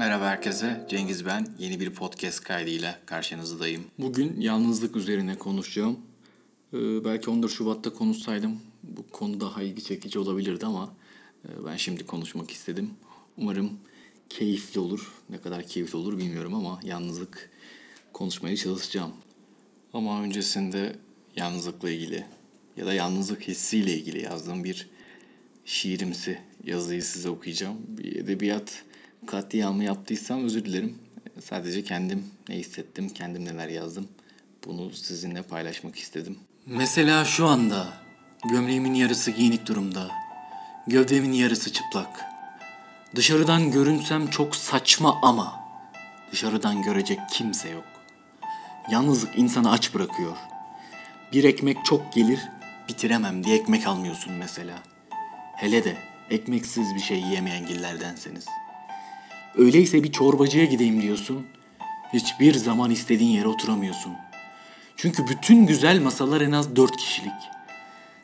Merhaba herkese, Cengiz ben. Yeni bir podcast kaydıyla karşınızdayım. Bugün yalnızlık üzerine konuşacağım. Ee, belki 14 Şubat'ta konuşsaydım bu konu daha ilgi çekici olabilirdi ama e, ben şimdi konuşmak istedim. Umarım keyifli olur. Ne kadar keyifli olur bilmiyorum ama yalnızlık konuşmaya çalışacağım. Ama öncesinde yalnızlıkla ilgili ya da yalnızlık hissiyle ilgili yazdığım bir şiirimsi yazıyı size okuyacağım. Bir edebiyat katliamı yaptıysam özür dilerim. Sadece kendim ne hissettim, kendim neler yazdım. Bunu sizinle paylaşmak istedim. Mesela şu anda gömleğimin yarısı giyinik durumda. Gövdemin yarısı çıplak. Dışarıdan görünsem çok saçma ama dışarıdan görecek kimse yok. Yalnızlık insanı aç bırakıyor. Bir ekmek çok gelir, bitiremem diye ekmek almıyorsun mesela. Hele de ekmeksiz bir şey yiyemeyen gillerdenseniz. Öyleyse bir çorbacıya gideyim diyorsun. Hiçbir zaman istediğin yere oturamıyorsun. Çünkü bütün güzel masalar en az dört kişilik.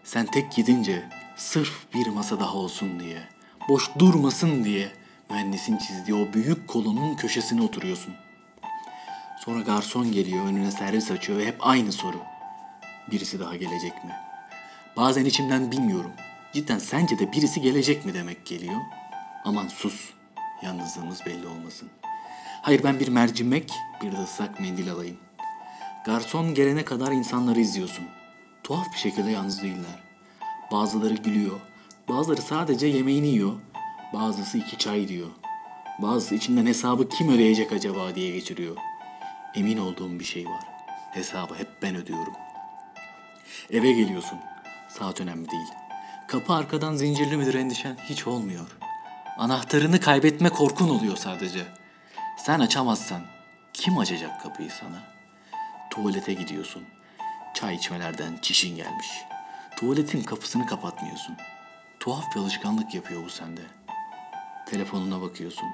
Sen tek gidince sırf bir masa daha olsun diye, boş durmasın diye mühendisin çizdiği o büyük kolonun köşesine oturuyorsun. Sonra garson geliyor önüne servis açıyor ve hep aynı soru. Birisi daha gelecek mi? Bazen içimden bilmiyorum. Cidden sence de birisi gelecek mi demek geliyor. Aman sus. Yalnızlığımız belli olmasın. Hayır ben bir mercimek, bir de ıslak mendil alayım. Garson gelene kadar insanları izliyorsun. Tuhaf bir şekilde yalnız değiller. Bazıları gülüyor. Bazıları sadece yemeğini yiyor. Bazısı iki çay diyor. Bazısı içinden hesabı kim ödeyecek acaba diye geçiriyor. Emin olduğum bir şey var. Hesabı hep ben ödüyorum. Eve geliyorsun. Saat önemli değil. Kapı arkadan zincirli midir endişen hiç olmuyor. Anahtarını kaybetme korkun oluyor sadece. Sen açamazsan kim açacak kapıyı sana? Tuvalete gidiyorsun. Çay içmelerden çişin gelmiş. Tuvaletin kapısını kapatmıyorsun. Tuhaf bir alışkanlık yapıyor bu sende. Telefonuna bakıyorsun.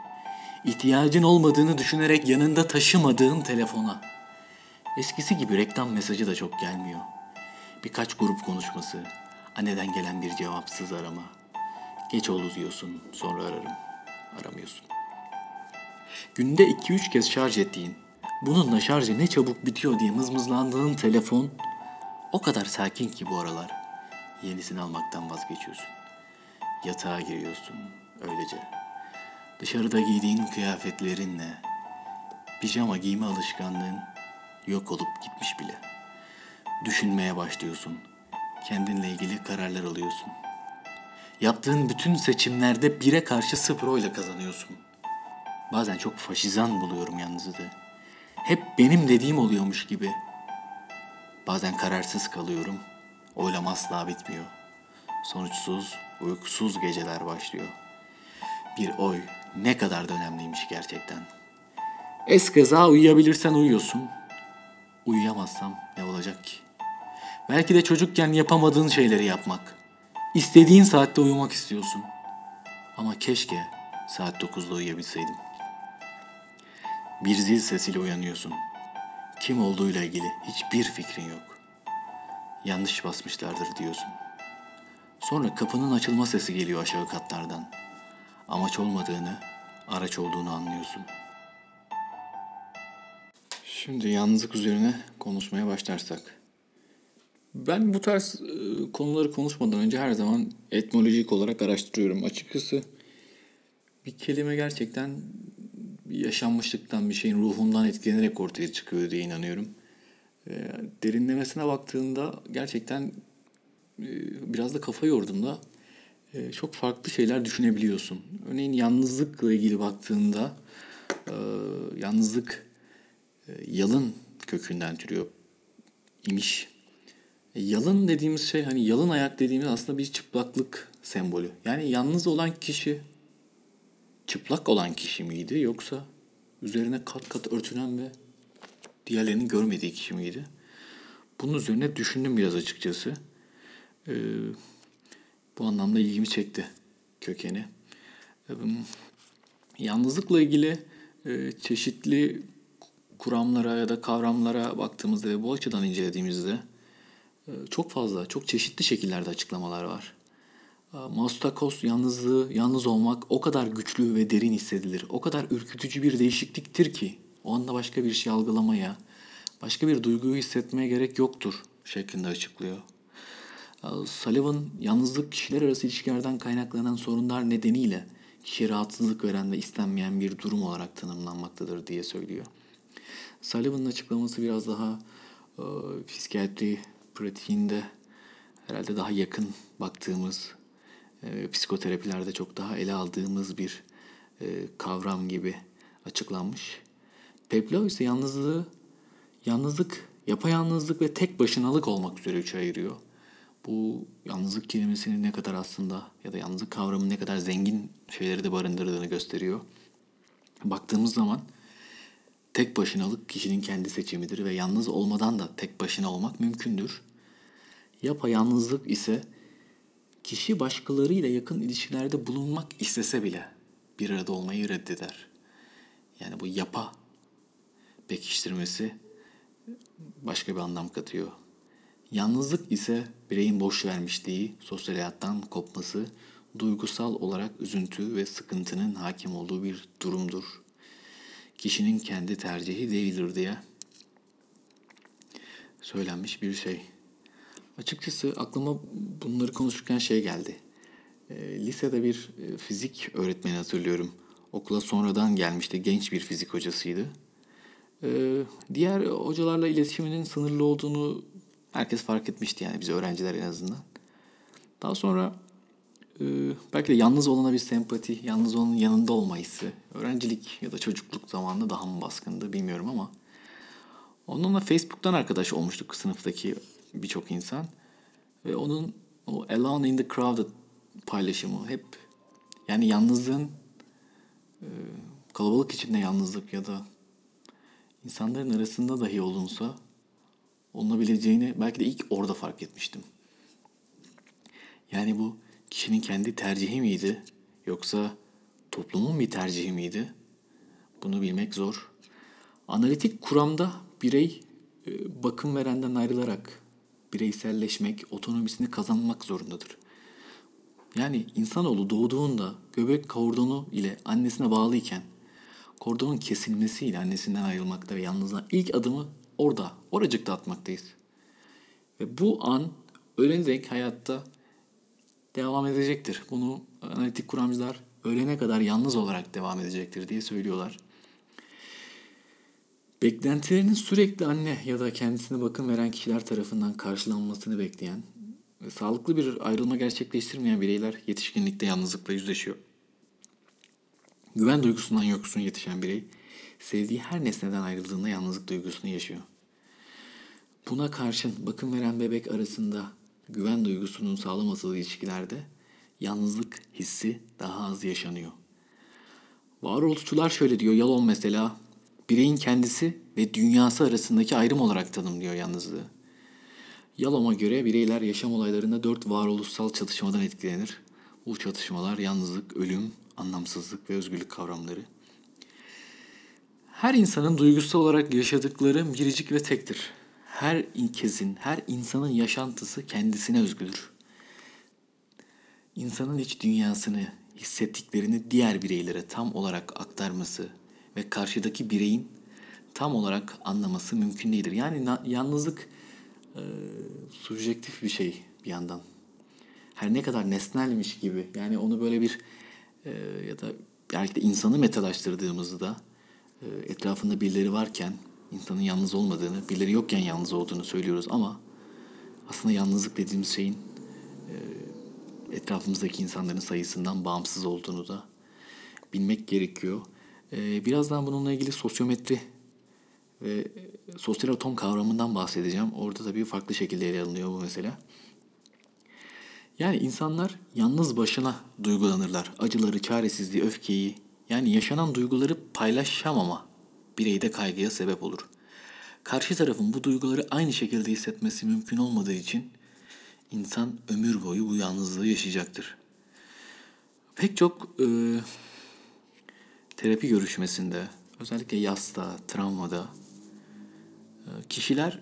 İhtiyacın olmadığını düşünerek yanında taşımadığın telefona. Eskisi gibi reklam mesajı da çok gelmiyor. Birkaç grup konuşması, anneden gelen bir cevapsız arama. Geç oldu diyorsun, sonra ararım. Aramıyorsun. Günde 2-3 kez şarj ettiğin, bununla şarjı ne çabuk bitiyor diye mızmızlandığın telefon o kadar sakin ki bu aralar. Yenisini almaktan vazgeçiyorsun. Yatağa giriyorsun öylece. Dışarıda giydiğin kıyafetlerinle pijama giyme alışkanlığın yok olup gitmiş bile. Düşünmeye başlıyorsun. Kendinle ilgili kararlar alıyorsun. Yaptığın bütün seçimlerde bire karşı sıfır oyla kazanıyorsun. Bazen çok faşizan buluyorum yalnızlığı. Hep benim dediğim oluyormuş gibi. Bazen kararsız kalıyorum. Oylam asla bitmiyor. Sonuçsuz, uykusuz geceler başlıyor. Bir oy ne kadar da önemliymiş gerçekten. Eskeza uyuyabilirsen uyuyorsun. Uyuyamazsam ne olacak ki? Belki de çocukken yapamadığın şeyleri yapmak. İstediğin saatte uyumak istiyorsun. Ama keşke saat 9'da uyuyabilseydim. Bir zil sesiyle uyanıyorsun. Kim olduğuyla ilgili hiçbir fikrin yok. Yanlış basmışlardır diyorsun. Sonra kapının açılma sesi geliyor aşağı katlardan. Amaç olmadığını, araç olduğunu anlıyorsun. Şimdi yalnızlık üzerine konuşmaya başlarsak. Ben bu tarz e, konuları konuşmadan önce her zaman etmolojik olarak araştırıyorum. Açıkçası bir kelime gerçekten yaşanmışlıktan, bir şeyin ruhundan etkilenerek ortaya çıkıyor diye inanıyorum. E, derinlemesine baktığında gerçekten e, biraz da kafa yorduğunda e, çok farklı şeyler düşünebiliyorsun. Örneğin yalnızlıkla ilgili baktığında yalnızlık yalın kökünden türüyor imiş. Yalın dediğimiz şey hani yalın ayak dediğimiz aslında bir çıplaklık sembolü. Yani yalnız olan kişi çıplak olan kişi miydi yoksa üzerine kat kat örtünen ve diğerlerinin görmediği kişi miydi? Bunun üzerine düşündüm biraz açıkçası. Ee, bu anlamda ilgimi çekti kökeni. Ee, yalnızlıkla ilgili e, çeşitli kuramlara ya da kavramlara baktığımızda ve bu açıdan incelediğimizde çok fazla, çok çeşitli şekillerde açıklamalar var. Maustakos yalnızlığı, yalnız olmak o kadar güçlü ve derin hissedilir. O kadar ürkütücü bir değişikliktir ki o anda başka bir şey algılamaya, başka bir duyguyu hissetmeye gerek yoktur şeklinde açıklıyor. Sullivan yalnızlık kişiler arası ilişkilerden kaynaklanan sorunlar nedeniyle kişiye rahatsızlık veren ve istenmeyen bir durum olarak tanımlanmaktadır diye söylüyor. Sullivan'ın açıklaması biraz daha e, psikiyatri pratiğinde herhalde daha yakın baktığımız, e, psikoterapilerde çok daha ele aldığımız bir e, kavram gibi açıklanmış. Peplo ise yalnızlığı, yalnızlık, yapayalnızlık ve tek başınalık olmak üzere üçe ayırıyor. Bu yalnızlık kelimesinin ne kadar aslında ya da yalnızlık kavramının ne kadar zengin şeyleri de barındırdığını gösteriyor. Baktığımız zaman tek başınalık kişinin kendi seçimidir ve yalnız olmadan da tek başına olmak mümkündür. Yapayalnızlık ise kişi başkalarıyla yakın ilişkilerde bulunmak istese bile bir arada olmayı reddeder. Yani bu yapa pekiştirmesi başka bir anlam katıyor. Yalnızlık ise bireyin boş vermişliği, sosyal hayattan kopması, duygusal olarak üzüntü ve sıkıntının hakim olduğu bir durumdur. Kişinin kendi tercihi değildir diye söylenmiş bir şey. Açıkçası aklıma bunları konuşurken şey geldi. E, lisede bir e, fizik öğretmeni hatırlıyorum. Okula sonradan gelmişti. Genç bir fizik hocasıydı. E, diğer hocalarla iletişiminin sınırlı olduğunu herkes fark etmişti yani biz öğrenciler en azından. Daha sonra e, belki de yalnız olana bir sempati, yalnız olanın yanında olma hissi, öğrencilik ya da çocukluk zamanında daha mı baskındı bilmiyorum ama onunla Facebook'tan arkadaş olmuştuk sınıftaki birçok insan. Ve onun o Alone in the Crowded paylaşımı hep yani yalnızlığın e, kalabalık içinde yalnızlık ya da insanların arasında dahi olunsa olunabileceğini belki de ilk orada fark etmiştim. Yani bu kişinin kendi tercihi miydi yoksa toplumun bir tercihi miydi? Bunu bilmek zor. Analitik kuramda birey e, bakım verenden ayrılarak bireyselleşmek, otonomisini kazanmak zorundadır. Yani insanoğlu doğduğunda göbek kordonu ile annesine bağlıyken kordonun kesilmesiyle annesinden ayrılmakta ve yalnızlığa ilk adımı orada, oracıkta atmaktayız. Ve bu an ölene dek hayatta devam edecektir. Bunu analitik kuramcılar ölene kadar yalnız olarak devam edecektir diye söylüyorlar. Beklentilerinin sürekli anne ya da kendisine bakım veren kişiler tarafından karşılanmasını bekleyen ve sağlıklı bir ayrılma gerçekleştirmeyen bireyler yetişkinlikte yalnızlıkla yüzleşiyor. Güven duygusundan yoksun yetişen birey sevdiği her nesneden ayrıldığında yalnızlık duygusunu yaşıyor. Buna karşın bakım veren bebek arasında güven duygusunun sağlaması ilişkilerde yalnızlık hissi daha az yaşanıyor. Varoluşçular şöyle diyor, Yalon mesela, bireyin kendisi ve dünyası arasındaki ayrım olarak tanımlıyor yalnızlığı. Yalom'a göre bireyler yaşam olaylarında dört varoluşsal çatışmadan etkilenir. Bu çatışmalar yalnızlık, ölüm, anlamsızlık ve özgürlük kavramları. Her insanın duygusal olarak yaşadıkları biricik ve tektir her kezin, her insanın yaşantısı kendisine özgüdür. İnsanın iç dünyasını, hissettiklerini diğer bireylere tam olarak aktarması ve karşıdaki bireyin tam olarak anlaması mümkün değildir. Yani yalnızlık e, subjektif bir şey bir yandan. Her ne kadar nesnelmiş gibi yani onu böyle bir e, ya da belki de insanı metalaştırdığımızda e, etrafında birileri varken insanın yalnız olmadığını, birileri yokken yalnız olduğunu söylüyoruz ama aslında yalnızlık dediğimiz şeyin e, etrafımızdaki insanların sayısından bağımsız olduğunu da bilmek gerekiyor. E, birazdan bununla ilgili sosyometri ve sosyal atom kavramından bahsedeceğim. Orada da bir farklı şekilde ele alınıyor bu mesele. Yani insanlar yalnız başına duygulanırlar. Acıları, çaresizliği, öfkeyi yani yaşanan duyguları paylaşamama bireyde kaygıya sebep olur. Karşı tarafın bu duyguları aynı şekilde hissetmesi mümkün olmadığı için insan ömür boyu bu yalnızlığı yaşayacaktır. Pek çok e, terapi görüşmesinde, özellikle yasta, travmada e, kişiler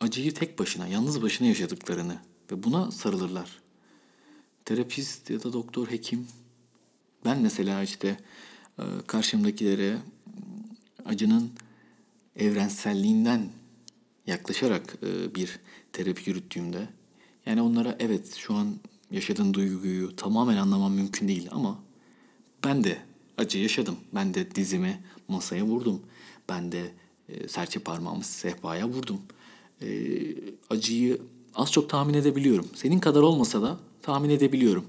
acıyı tek başına, yalnız başına yaşadıklarını ve buna sarılırlar. terapist ya da doktor, hekim. Ben mesela işte e, karşımdakilere acının evrenselliğinden yaklaşarak e, bir terapi yürüttüğümde yani onlara evet şu an yaşadığın duyguyu tamamen anlamam mümkün değil ama ben de acı yaşadım. Ben de dizimi masaya vurdum. Ben de e, serçe parmağımı sehpaya vurdum. E, acıyı az çok tahmin edebiliyorum. Senin kadar olmasa da tahmin edebiliyorum.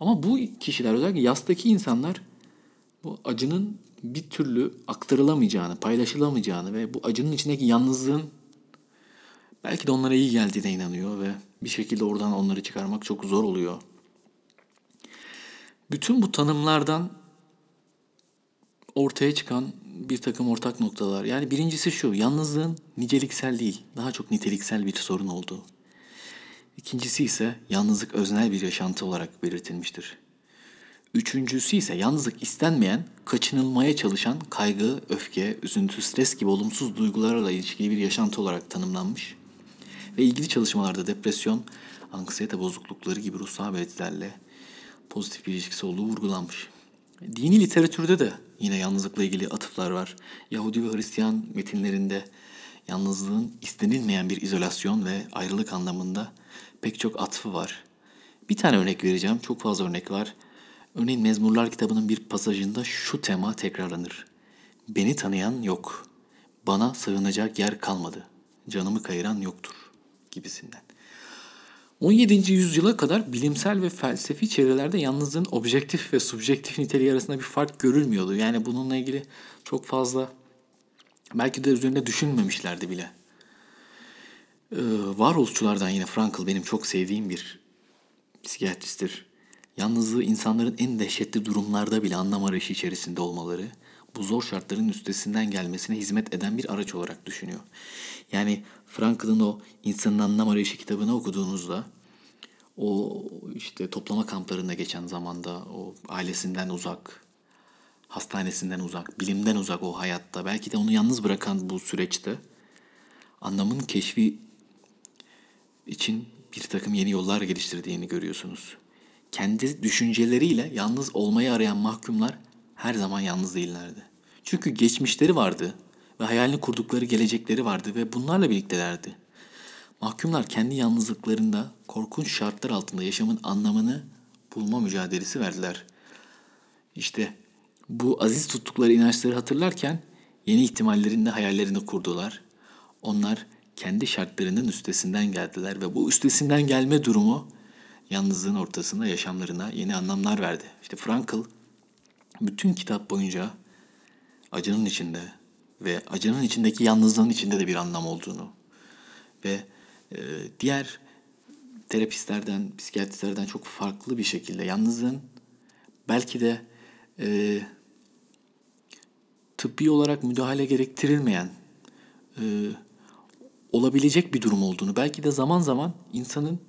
Ama bu kişiler özellikle yastaki insanlar bu acının bir türlü aktarılamayacağını, paylaşılamayacağını ve bu acının içindeki yalnızlığın belki de onlara iyi geldiğine inanıyor ve bir şekilde oradan onları çıkarmak çok zor oluyor. Bütün bu tanımlardan ortaya çıkan bir takım ortak noktalar. Yani birincisi şu, yalnızlığın niceliksel değil, daha çok niteliksel bir sorun olduğu. İkincisi ise yalnızlık öznel bir yaşantı olarak belirtilmiştir. Üçüncüsü ise yalnızlık istenmeyen, kaçınılmaya çalışan kaygı, öfke, üzüntü, stres gibi olumsuz duygularla ilişkili bir yaşantı olarak tanımlanmış. Ve ilgili çalışmalarda depresyon, anksiyete bozuklukları gibi ruhsal belirtilerle pozitif bir ilişkisi olduğu vurgulanmış. Dini literatürde de yine yalnızlıkla ilgili atıflar var. Yahudi ve Hristiyan metinlerinde yalnızlığın istenilmeyen bir izolasyon ve ayrılık anlamında pek çok atfı var. Bir tane örnek vereceğim. Çok fazla örnek var. Örneğin Mezmurlar kitabının bir pasajında şu tema tekrarlanır. Beni tanıyan yok. Bana sığınacak yer kalmadı. Canımı kayıran yoktur gibisinden. 17. yüzyıla kadar bilimsel ve felsefi çevrelerde yalnızlığın objektif ve subjektif niteliği arasında bir fark görülmüyordu. Yani bununla ilgili çok fazla belki de üzerinde düşünmemişlerdi bile. Ee, varoluşçulardan yine Frankl benim çok sevdiğim bir psikiyatristtir. Yalnızlığı insanların en dehşetli durumlarda bile anlam arayışı içerisinde olmaları, bu zor şartların üstesinden gelmesine hizmet eden bir araç olarak düşünüyor. Yani Frankl'ın o insanın anlam arayışı kitabını okuduğunuzda o işte toplama kamplarında geçen zamanda o ailesinden uzak, hastanesinden uzak, bilimden uzak o hayatta belki de onu yalnız bırakan bu süreçte anlamın keşfi için bir takım yeni yollar geliştirdiğini görüyorsunuz. Kendi düşünceleriyle yalnız olmayı arayan mahkumlar her zaman yalnız değillerdi. Çünkü geçmişleri vardı ve hayalini kurdukları gelecekleri vardı ve bunlarla birliktelerdi. Mahkumlar kendi yalnızlıklarında korkunç şartlar altında yaşamın anlamını bulma mücadelesi verdiler. İşte bu aziz tuttukları inançları hatırlarken yeni ihtimallerinde hayallerini kurdular. Onlar kendi şartlarının üstesinden geldiler ve bu üstesinden gelme durumu yalnızlığın ortasında yaşamlarına yeni anlamlar verdi. İşte Frankl bütün kitap boyunca acının içinde ve acının içindeki yalnızlığın içinde de bir anlam olduğunu ve e, diğer terapistlerden, psikiyatristlerden çok farklı bir şekilde yalnızlığın belki de e, tıbbi olarak müdahale gerektirilmeyen e, olabilecek bir durum olduğunu, belki de zaman zaman insanın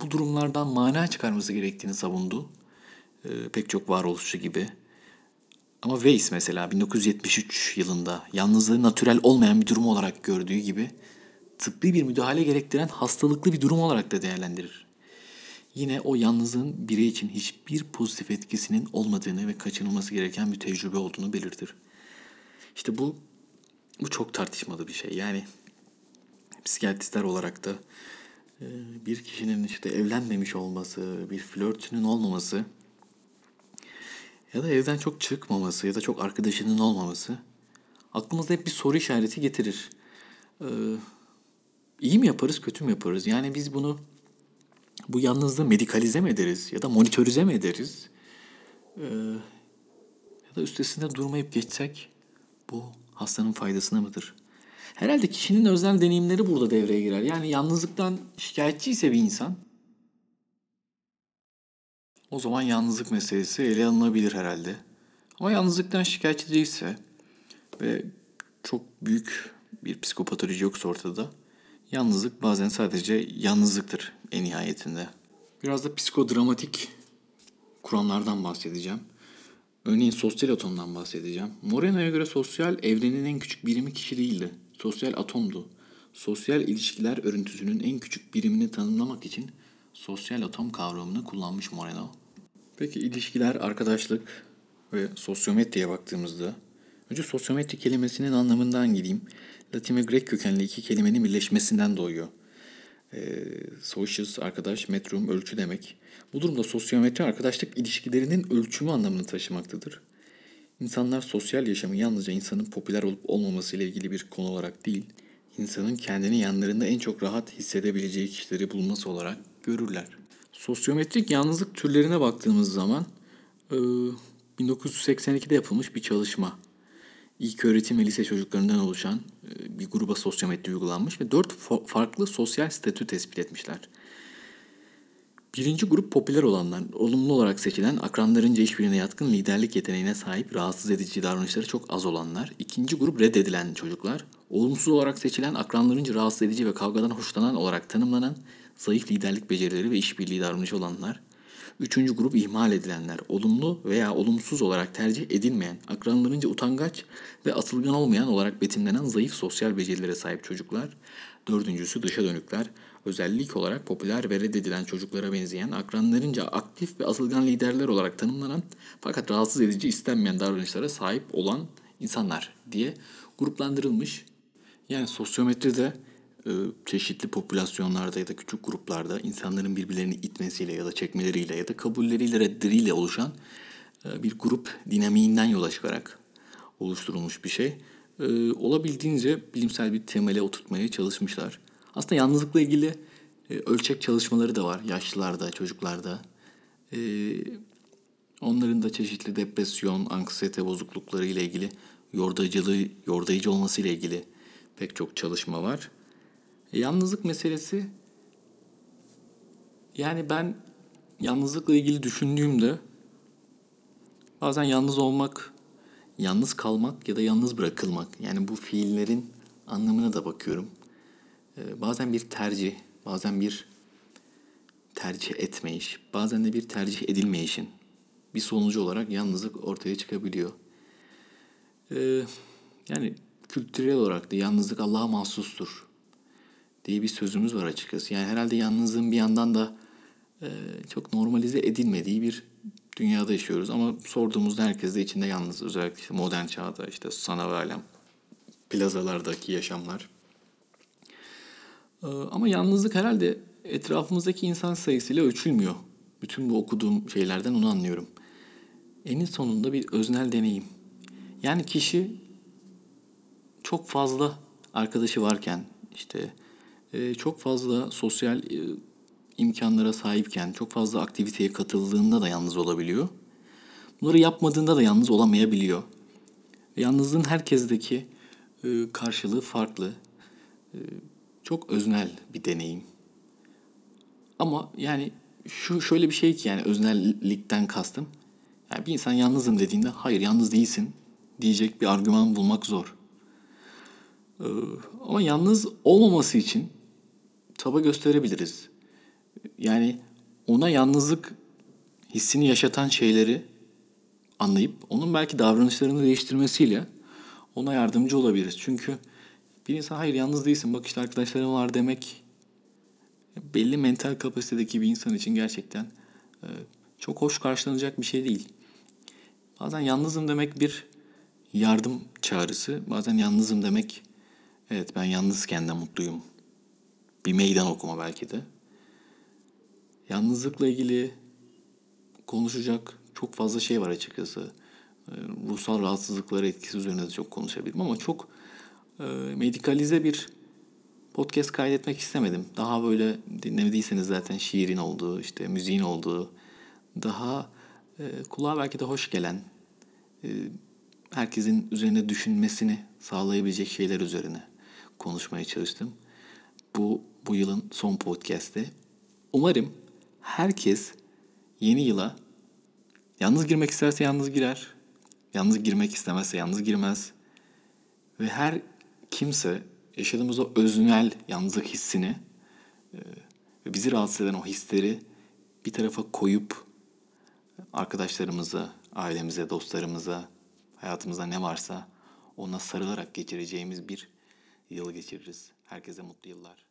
bu durumlardan mana çıkarması gerektiğini savundu. E, pek çok varoluşçu gibi. Ama Weiss mesela 1973 yılında yalnızlığı natürel olmayan bir durum olarak gördüğü gibi tıbbi bir müdahale gerektiren hastalıklı bir durum olarak da değerlendirir. Yine o yalnızlığın birey için hiçbir pozitif etkisinin olmadığını ve kaçınılması gereken bir tecrübe olduğunu belirtir. İşte bu bu çok tartışmalı bir şey. Yani psikiyatristler olarak da bir kişinin işte evlenmemiş olması, bir flörtünün olmaması ya da evden çok çıkmaması ya da çok arkadaşının olmaması aklımızda hep bir soru işareti getirir. Ee, iyi mi yaparız, kötü mü yaparız? Yani biz bunu bu yalnızlığı medikalize mi ederiz ya da monitörize mi ederiz? Ee, ya da üstesinde durmayıp geçsek bu hastanın faydasına mıdır? Herhalde kişinin özel deneyimleri burada devreye girer. Yani yalnızlıktan şikayetçi ise bir insan o zaman yalnızlık meselesi ele alınabilir herhalde. Ama yalnızlıktan şikayetçi değilse ve çok büyük bir psikopatoloji yoksa ortada yalnızlık bazen sadece yalnızlıktır en nihayetinde. Biraz da psikodramatik kuramlardan bahsedeceğim. Örneğin sosyal atomdan bahsedeceğim. Moreno'ya göre sosyal evrenin en küçük birimi kişi değildi. Sosyal atomdu. Sosyal ilişkiler örüntüsünün en küçük birimini tanımlamak için sosyal atom kavramını kullanmış Moreno. Peki ilişkiler, arkadaşlık ve sosyometriye baktığımızda önce sosyometri kelimesinin anlamından gireyim. Latin ve Grek kökenli iki kelimenin birleşmesinden doğuyor. Ee, socius, arkadaş, metrum, ölçü demek. Bu durumda sosyometri arkadaşlık ilişkilerinin ölçümü anlamını taşımaktadır. İnsanlar sosyal yaşamı yalnızca insanın popüler olup olmaması ile ilgili bir konu olarak değil, insanın kendini yanlarında en çok rahat hissedebileceği kişileri bulması olarak görürler. Sosyometrik yalnızlık türlerine baktığımız zaman e, 1982'de yapılmış bir çalışma. İlk öğretim ve lise çocuklarından oluşan bir gruba sosyometri uygulanmış ve dört farklı sosyal statü tespit etmişler. Birinci grup popüler olanlar, olumlu olarak seçilen, akranlarınca işbirliğine yatkın liderlik yeteneğine sahip, rahatsız edici davranışları çok az olanlar. İkinci grup reddedilen çocuklar, olumsuz olarak seçilen, akranlarınca rahatsız edici ve kavgadan hoşlanan olarak tanımlanan, zayıf liderlik becerileri ve işbirliği davranışı olanlar. Üçüncü grup ihmal edilenler, olumlu veya olumsuz olarak tercih edilmeyen, akranlarınca utangaç ve atılgan olmayan olarak betimlenen zayıf sosyal becerilere sahip çocuklar. Dördüncüsü dışa dönükler, özellik olarak popüler ve reddedilen çocuklara benzeyen, akranlarınca aktif ve atılgan liderler olarak tanımlanan fakat rahatsız edici istenmeyen davranışlara sahip olan insanlar diye gruplandırılmış. Yani sosyometride e, çeşitli popülasyonlarda ya da küçük gruplarda insanların birbirlerini itmesiyle ya da çekmeleriyle ya da kabulleriyle reddleriyle oluşan e, bir grup dinamiğinden yola çıkarak oluşturulmuş bir şey. E, olabildiğince bilimsel bir temele oturtmaya çalışmışlar. Aslında yalnızlıkla ilgili ölçek çalışmaları da var yaşlılarda, çocuklarda. Onların da çeşitli depresyon, anksiyete bozuklukları ile ilgili yordayıcılığı, yordayıcı olması ile ilgili pek çok çalışma var. E, yalnızlık meselesi yani ben yalnızlıkla ilgili düşündüğümde bazen yalnız olmak, yalnız kalmak ya da yalnız bırakılmak yani bu fiillerin anlamına da bakıyorum. Ee, bazen bir tercih, bazen bir tercih etmeyiş, bazen de bir tercih edilmeyişin bir sonucu olarak yalnızlık ortaya çıkabiliyor. Ee, yani kültürel olarak da yalnızlık Allah'a mahsustur diye bir sözümüz var açıkçası. Yani herhalde yalnızlığın bir yandan da e, çok normalize edilmediği bir dünyada yaşıyoruz. Ama sorduğumuzda herkes de içinde yalnız. Özellikle modern çağda işte sanal alem, plazalardaki yaşamlar. E, ama yalnızlık herhalde etrafımızdaki insan sayısıyla ölçülmüyor. Bütün bu okuduğum şeylerden onu anlıyorum. Enin sonunda bir öznel deneyim. Yani kişi çok fazla arkadaşı varken işte e, çok fazla sosyal e, imkanlara sahipken, çok fazla aktiviteye katıldığında da yalnız olabiliyor. Bunları yapmadığında da yalnız olamayabiliyor. Yalnızlığın herkesteki e, karşılığı farklı. Çok öznel bir deneyim. Ama yani şu şöyle bir şey ki yani öznellikten kastım. Yani bir insan yalnızım dediğinde hayır yalnız değilsin diyecek bir argüman bulmak zor. ama yalnız olmaması için çaba gösterebiliriz. Yani ona yalnızlık hissini yaşatan şeyleri anlayıp onun belki davranışlarını değiştirmesiyle ona yardımcı olabiliriz. Çünkü bir insan hayır yalnız değilsin bak işte arkadaşlarım var demek belli mental kapasitedeki bir insan için gerçekten e, çok hoş karşılanacak bir şey değil. Bazen yalnızım demek bir yardım çağrısı. Bazen yalnızım demek evet ben yalnızken de mutluyum bir meydan okuma belki de. Yalnızlıkla ilgili konuşacak çok fazla şey var açıkçası. Ee, ruhsal rahatsızlıkları etkisi üzerine de çok konuşabilirim ama çok e, medikalize bir podcast kaydetmek istemedim. Daha böyle dinlemediyseniz zaten şiirin olduğu, işte müziğin olduğu, daha e, kulağa belki de hoş gelen, e, herkesin üzerine düşünmesini sağlayabilecek şeyler üzerine konuşmaya çalıştım. Bu bu yılın son podcast'i. Umarım herkes yeni yıla yalnız girmek isterse yalnız girer. Yalnız girmek istemezse yalnız girmez. Ve her kimse yaşadığımız o öznel yalnızlık hissini e, ve bizi rahatsız eden o hisleri bir tarafa koyup arkadaşlarımıza, ailemize, dostlarımıza, hayatımızda ne varsa ona sarılarak geçireceğimiz bir yıl geçiririz. Herkese mutlu yıllar.